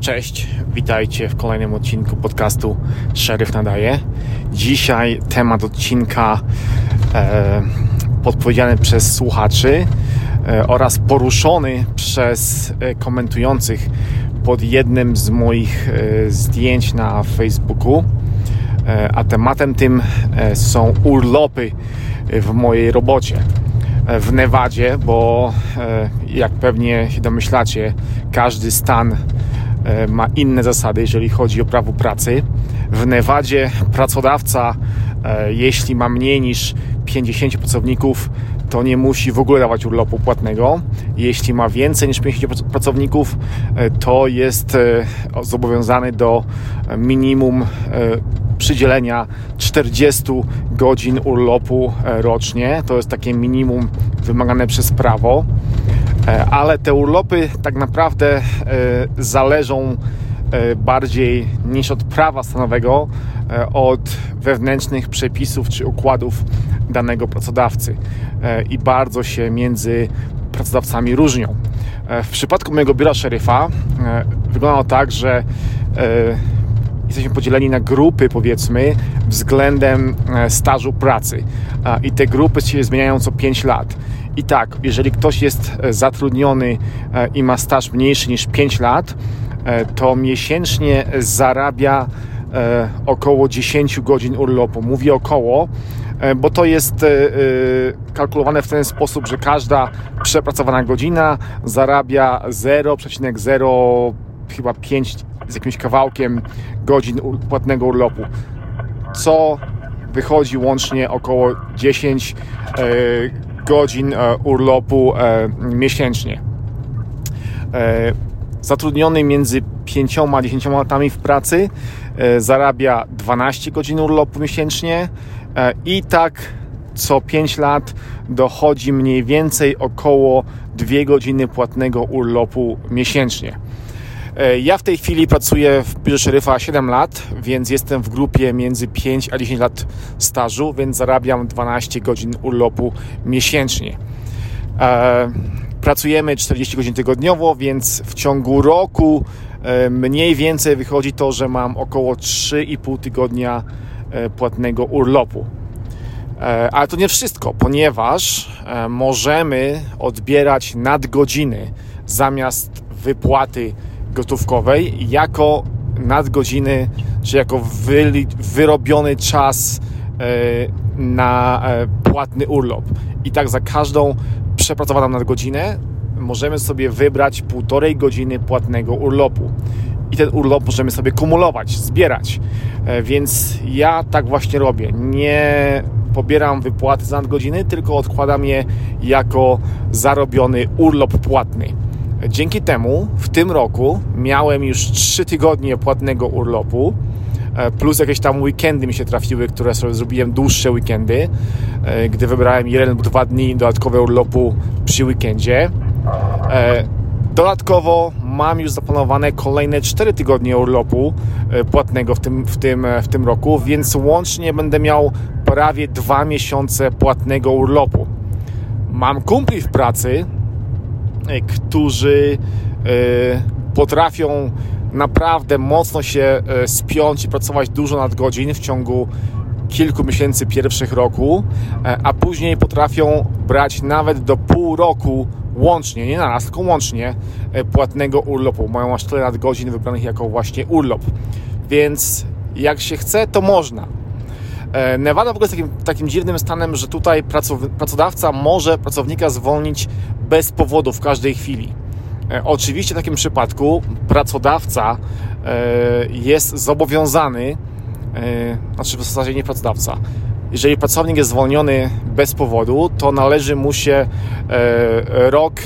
Cześć, witajcie w kolejnym odcinku podcastu Szeryf Nadaje. Dzisiaj temat odcinka e, podpowiedziany przez słuchaczy e, oraz poruszony przez e, komentujących pod jednym z moich e, zdjęć na Facebooku. E, a tematem tym e, są urlopy w mojej robocie w Nevadzie, bo jak pewnie się domyślacie, każdy stan ma inne zasady, jeżeli chodzi o prawo pracy. W Nevadzie pracodawca, e, jeśli ma mniej niż 50 pracowników, to nie musi w ogóle dawać urlopu płatnego. Jeśli ma więcej niż 50 pracowników, to jest zobowiązany do minimum przydzielenia 40 godzin urlopu rocznie. To jest takie minimum wymagane przez prawo. Ale te urlopy tak naprawdę zależą bardziej niż od prawa stanowego, od wewnętrznych przepisów czy układów danego pracodawcy i bardzo się między pracodawcami różnią. W przypadku mojego biura szeryfa wyglądało tak, że jesteśmy podzieleni na grupy, powiedzmy, względem stażu pracy. I te grupy się zmieniają co 5 lat. I tak, jeżeli ktoś jest zatrudniony i ma staż mniejszy niż 5 lat, to miesięcznie zarabia około 10 godzin urlopu. Mówię około, bo to jest kalkulowane w ten sposób, że każda przepracowana godzina zarabia 0,0 chyba 5 z jakimś kawałkiem godzin płatnego urlopu, co wychodzi łącznie około 10 godzin urlopu miesięcznie. Zatrudniony między 5 a 10 latami w pracy zarabia 12 godzin urlopu miesięcznie i tak co 5 lat dochodzi mniej więcej około 2 godziny płatnego urlopu miesięcznie. Ja w tej chwili pracuję w biurze szeryfa 7 lat, więc jestem w grupie między 5 a 10 lat stażu, więc zarabiam 12 godzin urlopu miesięcznie. Pracujemy 40 godzin tygodniowo, więc w ciągu roku mniej więcej wychodzi to, że mam około 3,5 tygodnia płatnego urlopu. Ale to nie wszystko, ponieważ możemy odbierać nadgodziny zamiast wypłaty gotówkowej jako nadgodziny, czy jako wy, wyrobiony czas na płatny urlop. I tak za każdą przepracowaną nadgodzinę możemy sobie wybrać półtorej godziny płatnego urlopu. I ten urlop możemy sobie kumulować, zbierać. Więc ja tak właśnie robię. Nie pobieram wypłaty za nadgodziny, tylko odkładam je jako zarobiony urlop płatny. Dzięki temu w tym roku miałem już 3 tygodnie płatnego urlopu, plus jakieś tam weekendy mi się trafiły, które sobie zrobiłem dłuższe weekendy, gdy wybrałem jeden lub dwa dni dodatkowe urlopu przy weekendzie. Dodatkowo mam już zaplanowane kolejne 4 tygodnie urlopu płatnego w tym, w tym, w tym roku, więc łącznie będę miał prawie 2 miesiące płatnego urlopu. Mam kumpli w pracy, którzy potrafią naprawdę mocno się spiąć i pracować dużo nadgodzin w ciągu kilku miesięcy pierwszych roku, a później potrafią brać nawet do pół roku łącznie, nie na raz, tylko łącznie płatnego urlopu. Mają aż tyle nadgodzin wybranych jako właśnie urlop. Więc jak się chce, to można. Nevada w ogóle jest takim, takim dziwnym stanem, że tutaj pracodawca może pracownika zwolnić bez powodu w każdej chwili. Oczywiście w takim przypadku pracodawca jest zobowiązany, znaczy w zasadzie nie pracodawca. Jeżeli pracownik jest zwolniony bez powodu, to należy mu się rok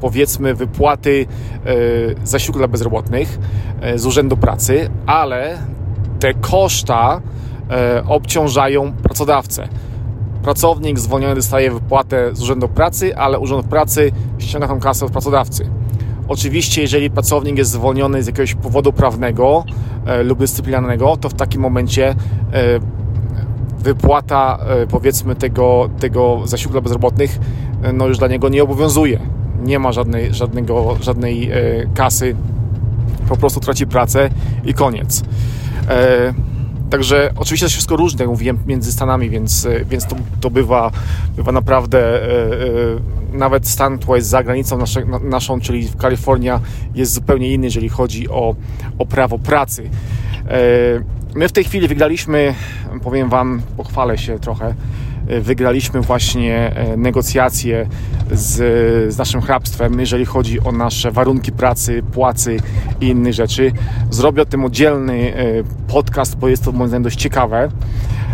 powiedzmy wypłaty zasiłku dla bezrobotnych z Urzędu Pracy, ale te koszta obciążają pracodawcę. Pracownik zwolniony dostaje wypłatę z Urzędu Pracy, ale Urząd Pracy ściąga tą kasę od pracodawcy. Oczywiście, jeżeli pracownik jest zwolniony z jakiegoś powodu prawnego e, lub dyscyplinarnego, to w takim momencie e, wypłata e, powiedzmy tego, tego zasiłku dla bezrobotnych no już dla niego nie obowiązuje. Nie ma żadnej, żadnego, żadnej kasy po prostu traci pracę i koniec. E, Także oczywiście to jest wszystko różne, jak mówiłem, między Stanami, więc, e, więc to, to bywa, bywa naprawdę, e, e, nawet stan tutaj za granicą nasze, na, naszą, czyli Kalifornia, jest zupełnie inny, jeżeli chodzi o, o prawo pracy. E, my w tej chwili wygraliśmy, powiem Wam, pochwalę się trochę, e, wygraliśmy właśnie negocjacje z, z naszym hrabstwem, jeżeli chodzi o nasze warunki pracy, płacy i inne rzeczy. Zrobię o tym oddzielny e, podcast, bo jest to moim zdaniem dość ciekawe.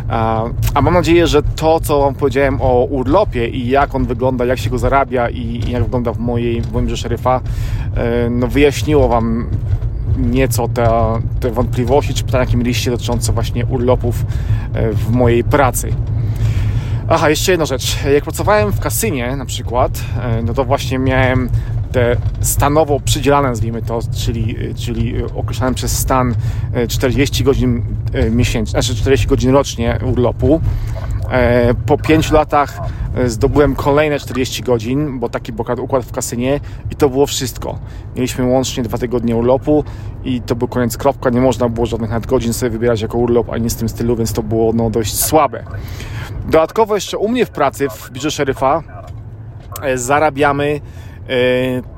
A, mam nadzieję, że to, co Wam powiedziałem o urlopie i jak on wygląda, jak się go zarabia i, jak wygląda w, mojej, w moim biurze szeryfa, no wyjaśniło Wam nieco te, te wątpliwości czy pytania, jakie mieliście dotyczące właśnie urlopów w mojej pracy. Aha, jeszcze jedna rzecz. Jak pracowałem w kasynie na przykład, no to właśnie miałem te stanowo przydzielane, nazwijmy to, czyli, czyli określane przez stan 40 godzin miesięcznie, znaczy 40 godzin rocznie urlopu. Po 5 latach zdobyłem kolejne 40 godzin, bo taki był układ w kasynie i to było wszystko. Mieliśmy łącznie dwa tygodnie urlopu i to był koniec kropka, nie można było żadnych nadgodzin sobie wybierać jako urlop, ani z tym stylu, więc to było no, dość słabe. Dodatkowo jeszcze u mnie w pracy, w biurze szeryfa, zarabiamy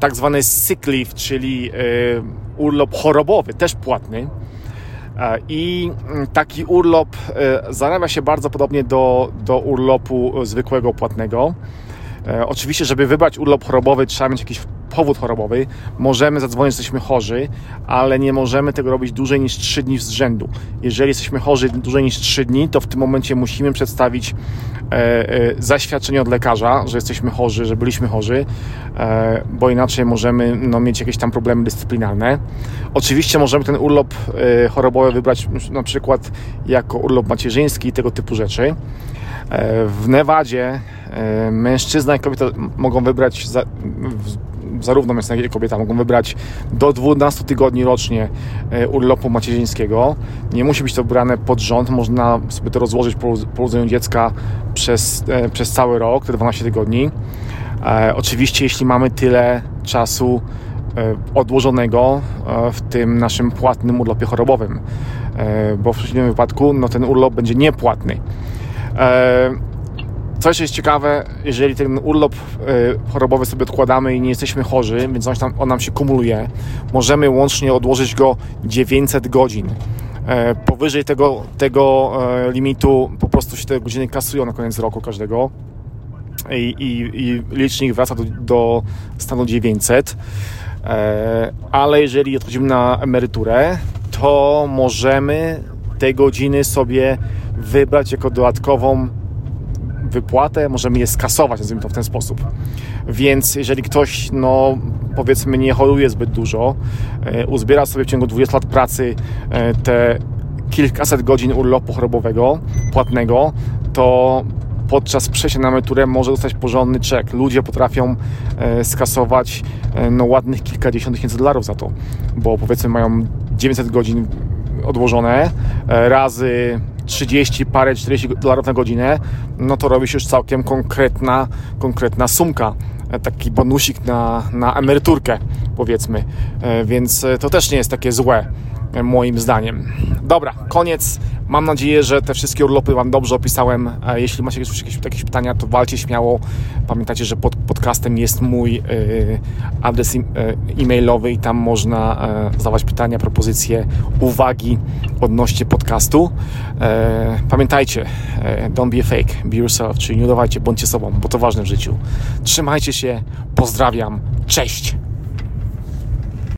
tak zwany sick leave, czyli urlop chorobowy, też płatny. I taki urlop zarabia się bardzo podobnie do, do urlopu zwykłego płatnego. Oczywiście, żeby wybrać urlop chorobowy, trzeba mieć jakiś powód chorobowy. Możemy zadzwonić, że jesteśmy chorzy, ale nie możemy tego robić dłużej niż 3 dni z rzędu. Jeżeli jesteśmy chorzy dłużej niż 3 dni, to w tym momencie musimy przedstawić e, e, zaświadczenie od lekarza, że jesteśmy chorzy, że byliśmy chorzy, e, bo inaczej możemy no, mieć jakieś tam problemy dyscyplinarne. Oczywiście możemy ten urlop e, chorobowy wybrać na przykład jako urlop macierzyński i tego typu rzeczy. E, w Nevadzie e, mężczyzna i kobieta mogą wybrać za, zarówno mężczyzna, jak i kobieta mogą wybrać do 12 tygodni rocznie urlopu macierzyńskiego. Nie musi być to brane pod rząd, można sobie to rozłożyć po, urodzeniu dziecka przez, przez cały rok, te 12 tygodni. Oczywiście, jeśli mamy tyle czasu odłożonego w tym naszym płatnym urlopie chorobowym, bo w przeciwnym wypadku no, ten urlop będzie niepłatny. Co jeszcze jest ciekawe, jeżeli ten urlop chorobowy sobie odkładamy i nie jesteśmy chorzy, więc on, tam, on nam się kumuluje, możemy łącznie odłożyć go 900 godzin. Powyżej tego, tego limitu po prostu się te godziny kasują na koniec roku każdego i, i, i licznik wraca do, do stanu 900. Ale jeżeli odchodzimy na emeryturę, to możemy te godziny sobie wybrać jako dodatkową wypłatę, możemy je skasować, nazwijmy to w ten sposób. Więc jeżeli ktoś, no powiedzmy, nie choruje zbyt dużo, uzbiera sobie w ciągu 20 lat pracy te kilkaset godzin urlopu chorobowego, płatnego, to podczas przejścia na emeryturę może dostać porządny czek. Ludzie potrafią skasować no, ładnych kilkadziesiąt tysięcy dolarów za to, bo powiedzmy mają 900 godzin odłożone razy 30 parę, 40 dolarów na godzinę, no to robi się już całkiem konkretna, konkretna sumka. Taki bonusik na, na emeryturkę, powiedzmy. Więc to też nie jest takie złe moim zdaniem. Dobra, koniec. Mam nadzieję, że te wszystkie urlopy Wam dobrze opisałem. Jeśli macie jakieś, jakieś, jakieś pytania, to walcie śmiało. Pamiętajcie, że pod podcastem jest mój yy, adres e-mailowy i tam można zadawać pytania, propozycje, uwagi odnośnie podcastu. Pamiętajcie, don't be a fake, be yourself, czyli nie udawajcie, bądźcie sobą, bo to ważne w życiu. Trzymajcie się, pozdrawiam, cześć!